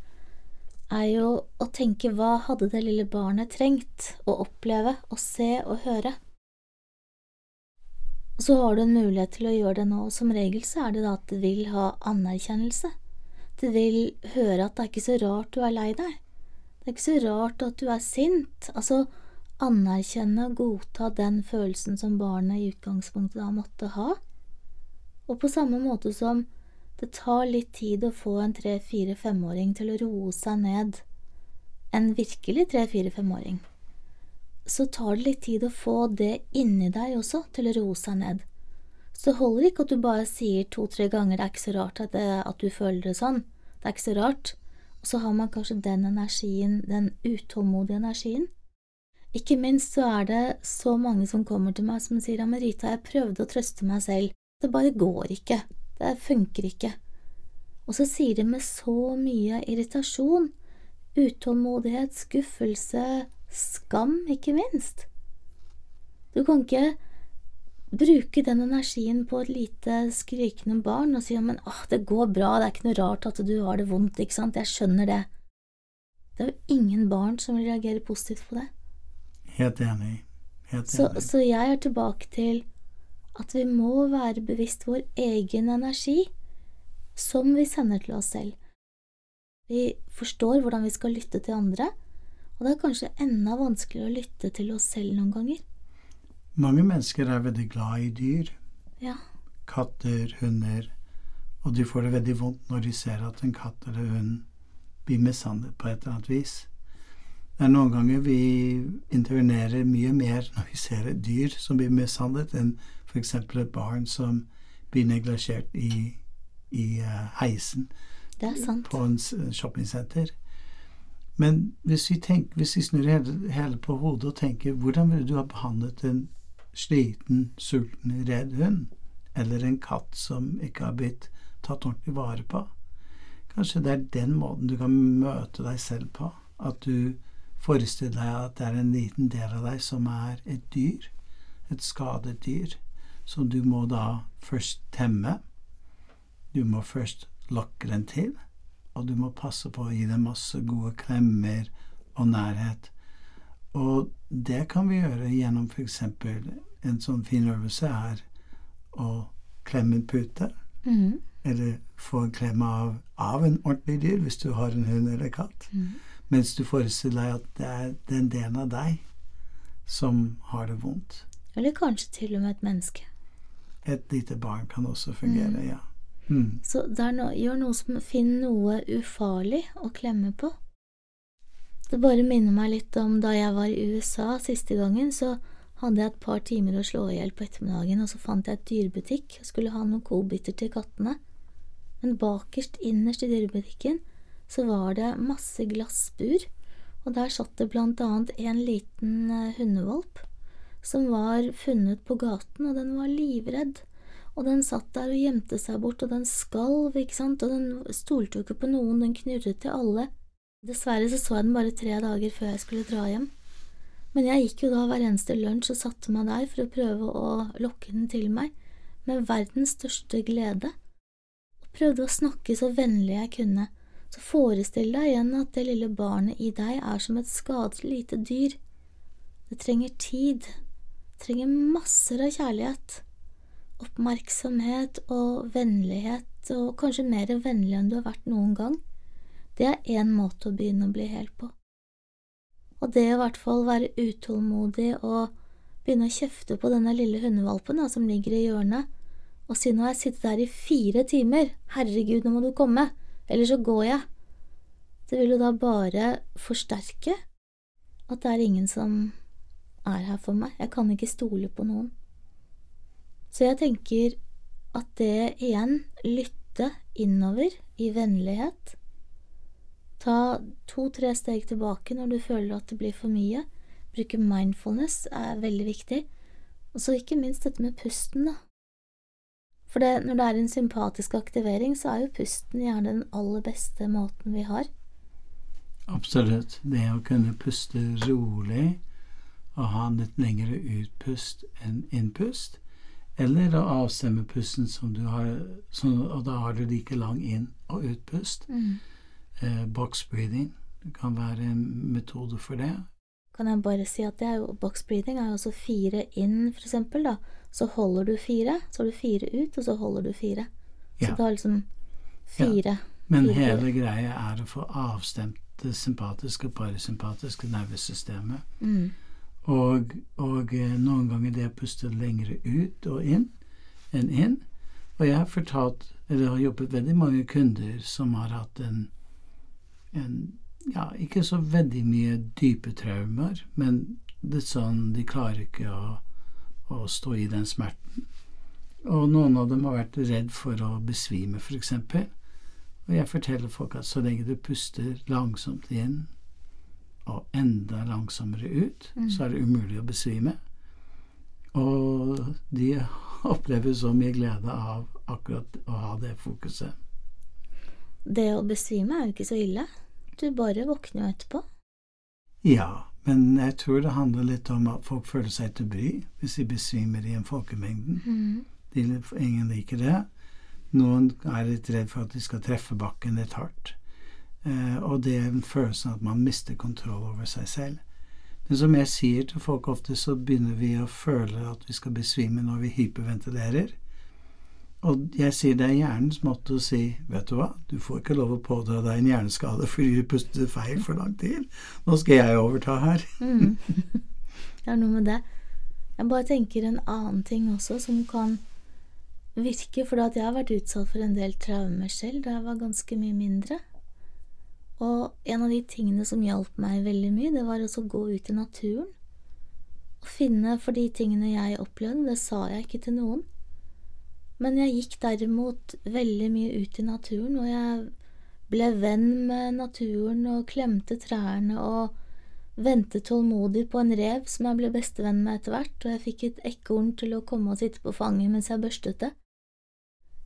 [SPEAKER 1] er jo å tenke hva hadde det lille barnet trengt å oppleve og se og høre. Så har du en mulighet til å gjøre det nå, og som regel så er det da at det vil ha anerkjennelse. Det vil høre at det er ikke så rart du er lei deg. Det er ikke så rart at du er sint. Altså, anerkjenne og godta den følelsen som barnet i utgangspunktet da måtte ha, og på samme måte som det tar litt tid å få en tre-fire-femåring til å roe seg ned, en virkelig tre-fire-femåring, så tar det litt tid å få det inni deg også til å roe seg ned. Så holder det ikke at du bare sier to–tre ganger det er ikke så rart at, det, at, du føler det sånn, det er ikke så rart, og så har man kanskje den energien, den utålmodige energien. Ikke minst så er det så mange som kommer til meg som sier ja, men Rita, jeg prøvde å trøste meg selv, det bare går ikke. Det funker ikke. Og så sier de med så mye irritasjon, utålmodighet, skuffelse, skam, ikke minst. Du kan ikke bruke den energien på et lite skrikende barn og si ja, men åh, det går bra, det er ikke noe rart at du har det vondt, ikke sant, jeg skjønner det. Det er jo ingen barn som vil reagere positivt på det.
[SPEAKER 2] Helt enig. Helt
[SPEAKER 1] Så,
[SPEAKER 2] enig.
[SPEAKER 1] så jeg er tilbake til at vi må være bevisst vår egen energi som vi sender til oss selv. Vi forstår hvordan vi skal lytte til andre, og det er kanskje enda vanskeligere å lytte til oss selv noen ganger.
[SPEAKER 2] Mange mennesker er veldig glad i dyr.
[SPEAKER 1] Ja,
[SPEAKER 2] Katter, hunder. Og de får det veldig vondt når de ser at en katt eller hund blir mishandlet på et eller annet vis. Det er noen ganger vi intervenerer mye mer når vi ser et dyr som blir mishandlet, enn f.eks. et barn som blir neglisjert i, i eh, heisen
[SPEAKER 1] det sant.
[SPEAKER 2] på en shoppingsenter. shoppingssenter. Men hvis vi, tenker, hvis vi snur hele, hele på hodet og tenker hvordan ville du ha behandlet en sliten, sulten, redd hund? Eller en katt som ikke har blitt tatt ordentlig vare på? Kanskje det er den måten du kan møte deg selv på? At du forestiller deg at det er en liten del av deg som er et dyr. Et skadet dyr. Som du må da først temme. Du må først lokke den til og du må passe på å gi den masse gode klemmer og nærhet. Og det kan vi gjøre gjennom f.eks. en sånn fin øvelse er å klemme en pute,
[SPEAKER 1] Mhm.
[SPEAKER 2] eller få en klem av, av en ordentlig dyr hvis du har en hund eller katt.
[SPEAKER 1] Mm.
[SPEAKER 2] Mens du forestiller deg at det er den delen av deg som har det vondt.
[SPEAKER 1] Eller kanskje til og med et menneske.
[SPEAKER 2] Et lite barn kan også fungere, ja. Mm.
[SPEAKER 1] Så no, gjør noe som finner noe ufarlig å klemme på. Det bare minner meg litt om da jeg var i USA siste gangen, så hadde jeg et par timer å slå i hjel på ettermiddagen, og så fant jeg et dyrebutikk og skulle ha noen godbiter til kattene. Men bakerst innerst i dyrebutikken så var det masse glassbur, og der satt det blant annet en liten eh, hundevalp som var funnet på gaten, og den var livredd. Og den satt der og gjemte seg bort, og den skalv, ikke sant, og den stolte jo ikke på noen, den knurret til alle. Dessverre så så jeg den bare tre dager før jeg skulle dra hjem. Men jeg gikk jo da hver eneste lunsj og satte meg der for å prøve å lokke den til meg, med verdens største glede, og prøvde å snakke så vennlig jeg kunne. Så forestill deg igjen at det lille barnet i deg er som et skadet lite dyr. Det trenger tid, trenger masser av kjærlighet oppmerksomhet og vennlighet, og kanskje mer vennlig enn du har vært noen gang, det er én måte å begynne å bli hel på. Og det å i hvert fall være utålmodig og begynne å kjefte på denne lille hundevalpen da, som ligger i hjørnet, og si nå har jeg sittet der i fire timer, herregud, nå må du komme, eller så går jeg. Det vil jo da bare forsterke at det er ingen som er her for meg, jeg kan ikke stole på noen. Så jeg tenker at det igjen, lytte innover i vennlighet, ta to-tre steg tilbake når du føler at det blir for mye, bruke mindfulness er veldig viktig, og så ikke minst dette med pusten, da. For det, når det er en sympatisk aktivering, så er jo pusten gjerne den aller beste måten vi har.
[SPEAKER 2] Absolutt. Det å kunne puste rolig og ha en litt lengre utpust enn innpust, eller å avstemme pusten som du har, så, og da har du like lang inn- og utpust. Eh, box breathing det kan være en metode for det.
[SPEAKER 1] Kan jeg bare si at det er jo box breathing er jo også fire inn, for eksempel, da. Så holder du fire, så har du fire ut, og så holder du fire. Så
[SPEAKER 2] Ja.
[SPEAKER 1] du har liksom fire.
[SPEAKER 2] Men
[SPEAKER 1] Fire.
[SPEAKER 2] hele greia er å få avstemt det sympatiske og parasympatiske nervesystemet.
[SPEAKER 1] Mm.
[SPEAKER 2] Og, og eh, noen ganger det å puste lengre ut og inn enn inn. Og jeg har fortalt, eller har jobbet veldig mange kunder som har hatt en, en ja, ikke så veldig mye dype traumer, men litt sånn de klarer ikke å, å stå i den smerten. Og noen av dem har vært redd for å besvime, f.eks. Og jeg forteller folk at så lenge du puster langsomt inn og enda langsommere ut,
[SPEAKER 1] Mm.
[SPEAKER 2] så er det umulig å besvime. Og de opplever så mye glede av akkurat å ha det fokuset.
[SPEAKER 1] Det å besvime er jo ikke så ille. Du bare våkner jo etterpå.
[SPEAKER 2] Ja, men jeg tror det handler litt om at folk føler seg til bry hvis de besvimer i en folkemengden.
[SPEAKER 1] Mm.
[SPEAKER 2] De, ingen liker det. Noen er litt redd for at de skal treffe bakken litt hardt. Eh, og det er en følelse av at man mister kontroll over seg selv. Men som jeg sier til folk ofte, så begynner vi å føle at vi skal besvime når vi hyperventilerer. Og jeg sier det er hjernens måte å si vet du hva, du får ikke lov å pådra deg en hjerneskade fordi du puster feil for lang tid. Nå skal jeg overta her.
[SPEAKER 1] Mm. Det er noe med det. Jeg bare tenker en annen ting også som kan virke, for at jeg har vært utsatt for en del traumer selv da jeg var ganske mye mindre. Og en av de tingene som hjalp meg veldig mye, det var å gå ut i naturen. Og finne for de tingene jeg opplevde, det sa jeg ikke til noen. Men jeg gikk derimot veldig mye ut i naturen, og jeg ble venn med naturen og klemte trærne og ventet tålmodig på en rev som jeg ble bestevenn med etter hvert, og jeg fikk et ekorn til å komme og sitte på fanget mens jeg børstet det.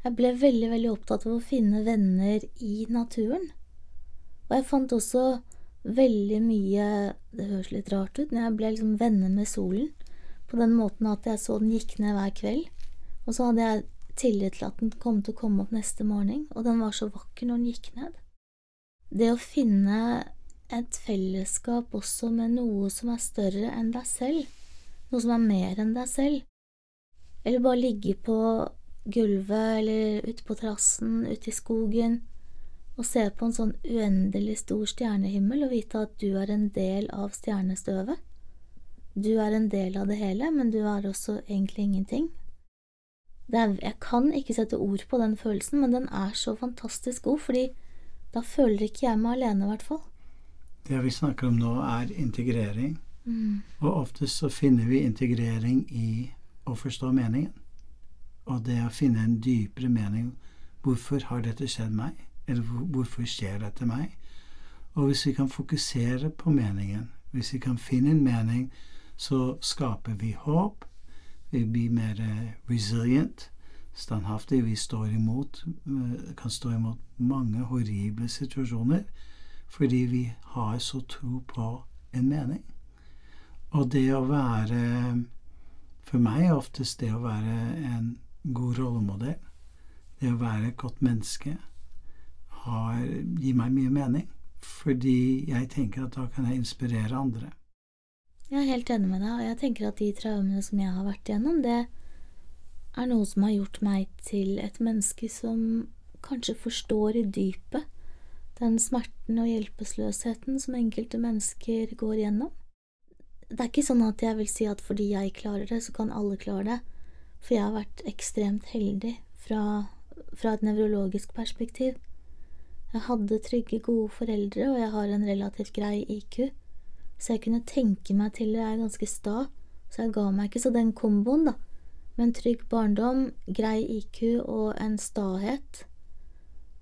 [SPEAKER 1] Jeg ble veldig, veldig opptatt av å finne venner i naturen. Og jeg fant også veldig mye Det høres litt rart ut, men jeg ble liksom venner med solen. På den måten at jeg så den gikk ned hver kveld. Og så hadde jeg tillit til at den kom til å komme opp neste morgen, og den var så vakker når den gikk ned. Det å finne et fellesskap også med noe som er større enn deg selv, noe som er mer enn deg selv, eller bare ligge på gulvet eller ute på terrassen, ute i skogen, og se på en sånn uendelig stor stjernehimmel og vite at du er en del av stjernestøvet. Du er en del av det hele, men du er også egentlig ingenting. Er, jeg kan ikke sette ord på den følelsen, men den er så fantastisk god, fordi da føler ikke jeg meg alene, i hvert fall.
[SPEAKER 2] Det vi snakker om nå, er integrering.
[SPEAKER 1] Mm.
[SPEAKER 2] Og oftest så finner vi integrering i å forstå meningen. Og det å finne en dypere mening. Hvorfor har dette skjedd meg? Eller hvorfor skjer dette meg? Og hvis vi kan fokusere på meningen, hvis vi kan finne en mening, så skaper vi håp. Vi blir mer resilient, standhaftig. Vi står imot, kan stå imot mange horrible situasjoner fordi vi har så tro på en mening. Og det å være For meg oftest det å være en god rollemodell, det å være et godt menneske, har, gir meg mye mening. Fordi jeg tenker at da kan jeg inspirere andre.
[SPEAKER 1] Jeg er helt enig med deg, og jeg tenker at de traumene som jeg har vært igjennom, det er noe som har gjort meg til et menneske som kanskje forstår i dypet den smerten og hjelpeløsheten som enkelte mennesker går gjennom. Det er ikke sånn at jeg vil si at fordi jeg klarer det, så kan alle klare det, for jeg har vært ekstremt heldig fra, fra et nevrologisk perspektiv. Jeg hadde trygge, gode foreldre, og jeg har en relativt grei IQ, så jeg kunne tenke meg til det er ganske sta, så jeg ga meg ikke. Så den komboen, da, med en trygg barndom, grei IQ og en stahet,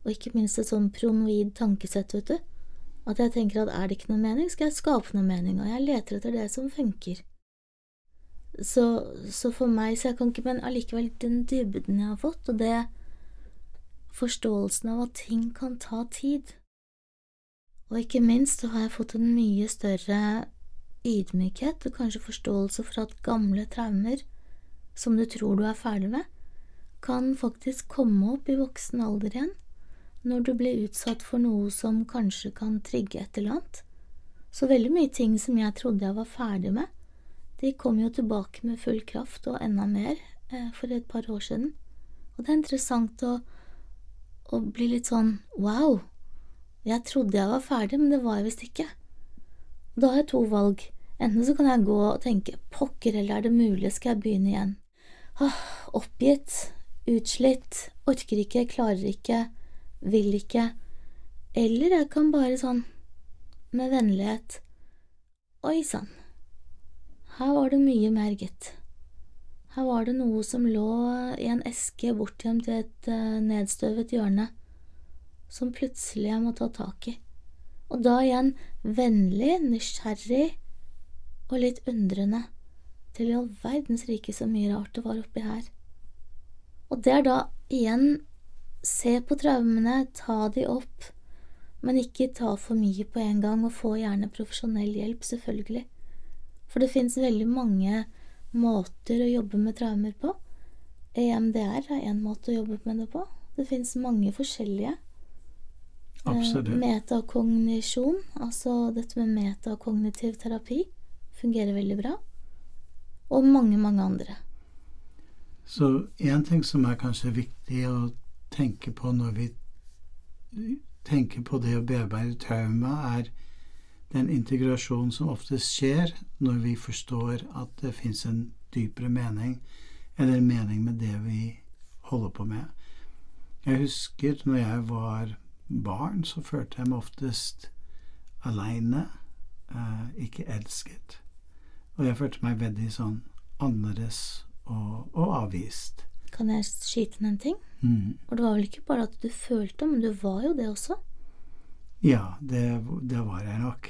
[SPEAKER 1] og ikke minst et sånn pronoid tankesett, vet du, at jeg tenker at er det ikke noe mening, skal jeg skape noe mening, og jeg leter etter det som funker. Så, så for meg, så jeg kan ikke, men allikevel den dybden jeg har fått, og det forståelsen av at ting kan ta tid. Og ikke minst så har jeg fått en mye større ydmykhet og kanskje forståelse for at gamle traumer, som du tror du er ferdig med, kan faktisk komme opp i voksen alder igjen, når du blir utsatt for noe som kanskje kan trigge et eller annet. Så veldig mye ting som jeg trodde jeg var ferdig med, de kom jo tilbake med full kraft og enda mer eh, for et par år siden. Og det er interessant å og bli litt sånn wow, jeg trodde jeg var ferdig, men det var jeg visst ikke. Da har jeg to valg. Enten så kan jeg gå og tenke pokker eller er det mulig, skal jeg begynne igjen? Åh, oppgitt, utslitt, orker ikke, klarer ikke, vil ikke. Eller jeg kan bare sånn, med vennlighet, oi sann, her var det mye mer, gitt. Her var det noe som lå i en eske bortgjemt i et uh, nedstøvet hjørne, som plutselig jeg må ta tak i. Og da igjen vennlig, nysgjerrig og litt undrende til i all verdens rike så mye rart det var oppi her. Og det er da igjen se på traumene, ta de opp, men ikke ta for mye på en gang, og få gjerne profesjonell hjelp, selvfølgelig. For det fins veldig mange måter å jobbe med traumer på. EMDR er én måte å jobbe med det på. Det fins mange forskjellige.
[SPEAKER 2] Absolutt.
[SPEAKER 1] Eh, metakognisjon, altså dette med metakognitiv terapi, fungerer veldig bra. Og mange, mange andre.
[SPEAKER 2] Så én ting som er kanskje viktig å tenke på når vi tenker på det å bearbeide trauma, er den integrasjonen som oftest skjer når vi forstår at det fins en dypere mening, eller en mening med det vi holder på med. Jeg husker når jeg var barn, så følte jeg meg oftest aleine, eh, ikke elsket. Og jeg følte meg veldig sånn annerledes og, og avvist.
[SPEAKER 1] Kan jeg skyte inn en ting?
[SPEAKER 2] Mm.
[SPEAKER 1] Og det var vel ikke bare at du følte, men du var jo det også.
[SPEAKER 2] Ja, det, det var jeg nok.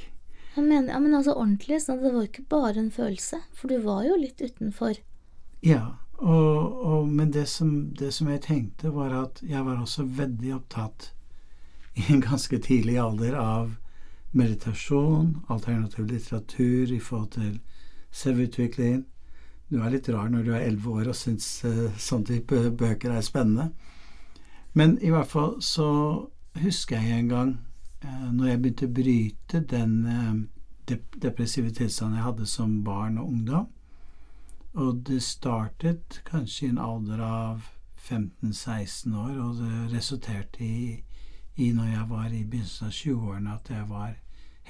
[SPEAKER 1] Jeg mener, ja, men altså ordentlig, så det var ikke bare en følelse, for du var jo litt utenfor.
[SPEAKER 2] Ja, og, og, men det som, det som jeg tenkte, var at jeg var også veldig opptatt i en ganske tidlig alder av meditasjon, alternativ litteratur i forhold til selvutvikling. Du er litt rar når du er elleve år og syns uh, sånn type bøker er spennende. Men i hvert fall så husker jeg en gang når jeg begynte å bryte den uh, depressive tilstanden jeg hadde som barn og ungdom. Og det startet kanskje i en alder av 15-16 år, og det resulterte i, i, når jeg var i begynnelsen av 20-årene, at jeg var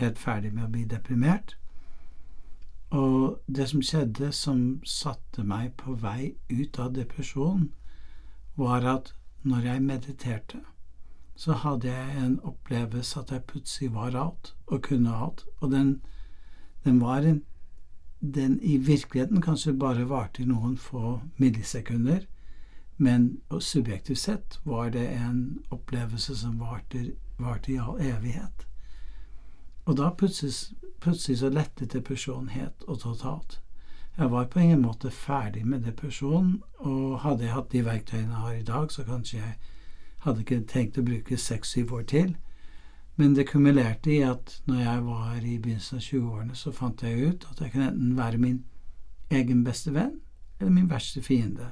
[SPEAKER 2] helt ferdig med å bli deprimert. Og det som skjedde, som satte meg på vei ut av depresjonen, var at når jeg mediterte, så hadde jeg en opplevelse at jeg plutselig var alt og kunne alt. Og den, den var en Den i virkeligheten kanskje bare varte i noen få millisekunder, men subjektivt sett var det en opplevelse som varte, varte i all evighet. Og da plutselig, plutselig så lettet depresjonen helt og totalt. Jeg var på ingen måte ferdig med depresjonen, og hadde jeg hatt de verktøyene jeg har i dag, så kanskje jeg hadde ikke tenkt å bruke seks-syv år til. Men det kumulerte i at når jeg var i begynnelsen av 20-årene, så fant jeg ut at jeg kunne enten være min egen beste venn eller min verste fiende.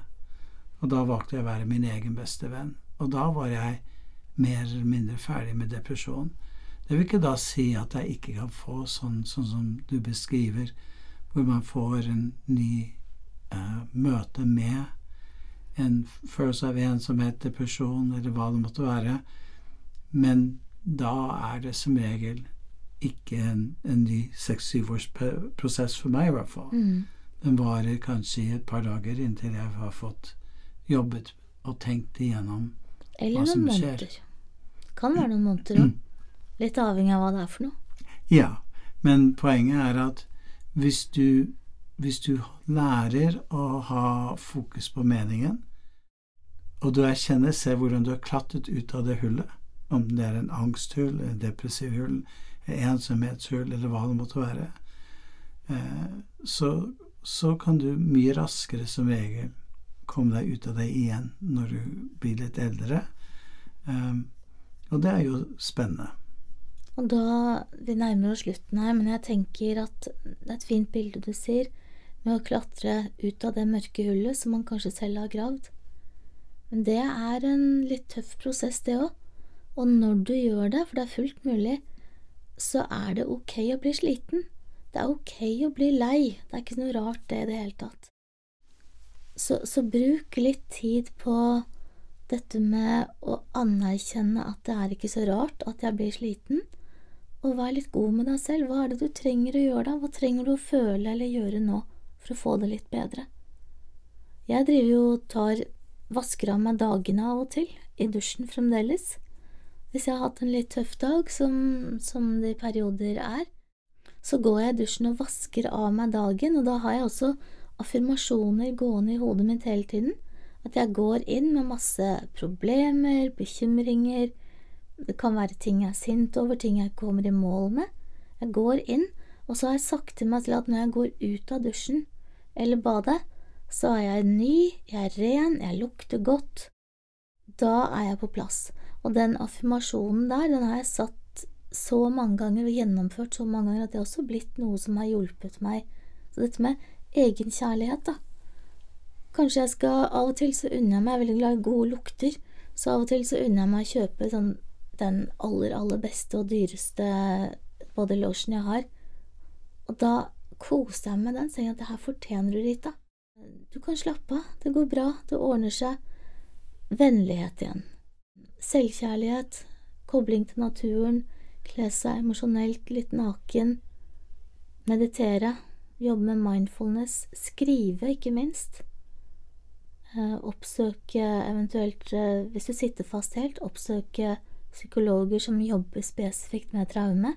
[SPEAKER 2] Og da valgte jeg å være min egen beste venn. Og da var jeg mer eller mindre ferdig med depresjon. Det vil ikke da si at jeg ikke kan få sånn, sånn som du beskriver, hvor man får en ny uh, møte med en følelse av ensomhet, depresjon eller hva det måtte være. Men da er det som regel ikke en, en ny seks-syv års prosess for meg, i hvert fall.
[SPEAKER 1] Mm.
[SPEAKER 2] Den varer kanskje i et par dager inntil jeg har fått jobbet og tenkt igjennom
[SPEAKER 1] Eller
[SPEAKER 2] hva som
[SPEAKER 1] noen
[SPEAKER 2] skjer.
[SPEAKER 1] måneder. Kan være noen måneder òg. Litt avhengig av hva det er for noe.
[SPEAKER 2] Ja, men poenget er at hvis du, hvis du lærer å ha fokus på meningen, og du erkjenner, se hvordan du har klatret ut av det hullet, om det er en angsthull, en depressiv hull, en ensomhetshull, eller hva det måtte være, eh, så, så kan du mye raskere som regel komme deg ut av det igjen når du blir litt eldre. Um, og det er jo spennende.
[SPEAKER 1] Og da Vi nærmer oss slutten her, men jeg tenker at det er et fint bilde du sier, med å klatre ut av det mørke hullet som man kanskje selv har gravd. Men det er en litt tøff prosess, det òg. Og når du gjør det, for det er fullt mulig, så er det ok å bli sliten. Det er ok å bli lei. Det er ikke noe rart, det i det hele tatt. Så, så bruk litt tid på dette med å anerkjenne at det er ikke så rart at jeg blir sliten, og vær litt god med deg selv. Hva er det du trenger å gjøre da? Hva trenger du å føle eller gjøre nå for å få det litt bedre? Jeg driver jo og tar vasker av meg dagene av og til, i dusjen fremdeles. Hvis jeg har hatt en litt tøff dag, som, som det i perioder er, så går jeg i dusjen og vasker av meg dagen, og da har jeg også affirmasjoner gående i hodet mitt hele tiden. At jeg går inn med masse problemer, bekymringer, det kan være ting jeg er sint over, ting jeg kommer i mål med. Jeg går inn, og så har jeg sagt til meg selv at når jeg går ut av dusjen eller badet, så er jeg ny, jeg er ren, jeg lukter godt. Da er jeg på plass. Og den affirmasjonen der, den har jeg satt så mange ganger og gjennomført så mange ganger at det har også blitt noe som har hjulpet meg. Så dette med egenkjærlighet, da. Kanskje jeg skal Av og til så unner jeg meg, jeg er veldig glad i gode lukter, så av og til så unner jeg meg å kjøpe sånn den aller, aller beste og dyreste body lotion jeg har. Og da koser jeg meg med den, så jeg at det her fortjener du, Rita. Du kan slappe av, det går bra, det ordner seg. Vennlighet igjen. Selvkjærlighet, kobling til naturen, kle seg emosjonelt litt naken, meditere, jobbe med mindfulness, skrive, ikke minst. Eh, oppsøke eventuelt, eh, hvis du sitter fast helt, oppsøke psykologer som jobber spesifikt med traume.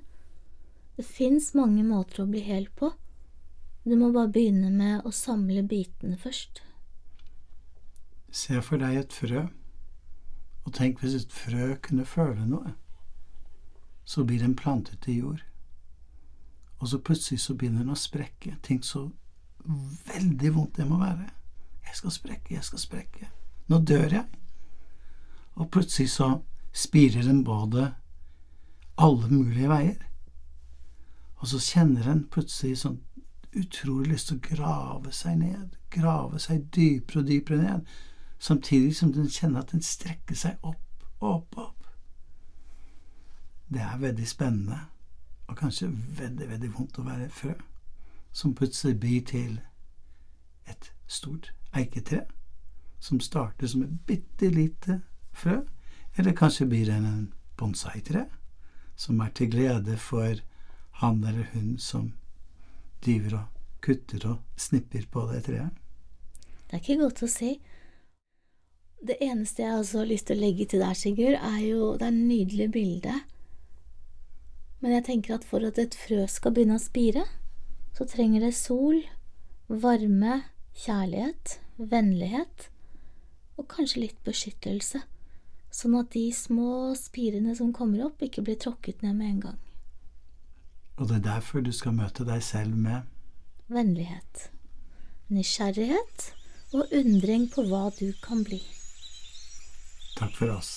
[SPEAKER 1] Det fins mange måter å bli hel på. Du må bare begynne med å samle bitene først.
[SPEAKER 2] Se for deg et frø, og tenk hvis et frø kunne føle noe. Så blir den plantet i jord. Og så plutselig så begynner den å sprekke. Tenk så veldig vondt det må være. Jeg skal sprekke, jeg skal sprekke. Nå dør jeg. Og plutselig så spirer den både alle mulige veier. Og så kjenner den plutselig sånn utrolig lyst til å grave seg ned, grave seg dypere og dypere ned, samtidig som den kjenner at den strekker seg opp, opp, opp. Det er veldig spennende, og kanskje veldig, veldig vondt å være frø, som plutselig blir til et stort eiketre, som starter som et bitte lite frø, eller kanskje blir det en bonsai-tre, som er til glede for han eller hun som driver og kutter og snipper på det treet?
[SPEAKER 1] Det er ikke godt å si. Det eneste jeg også har lyst til å legge til der, Sigurd, er jo det er et nydelig. Men jeg tenker at for at et frø skal begynne å spire, så trenger det sol, varme, kjærlighet, vennlighet og kanskje litt beskyttelse, sånn at de små spirene som kommer opp, ikke blir tråkket ned med en gang.
[SPEAKER 2] Og det er derfor du skal møte deg selv med
[SPEAKER 1] Vennlighet, nysgjerrighet og undring på hva du kan bli.
[SPEAKER 2] Takk for oss.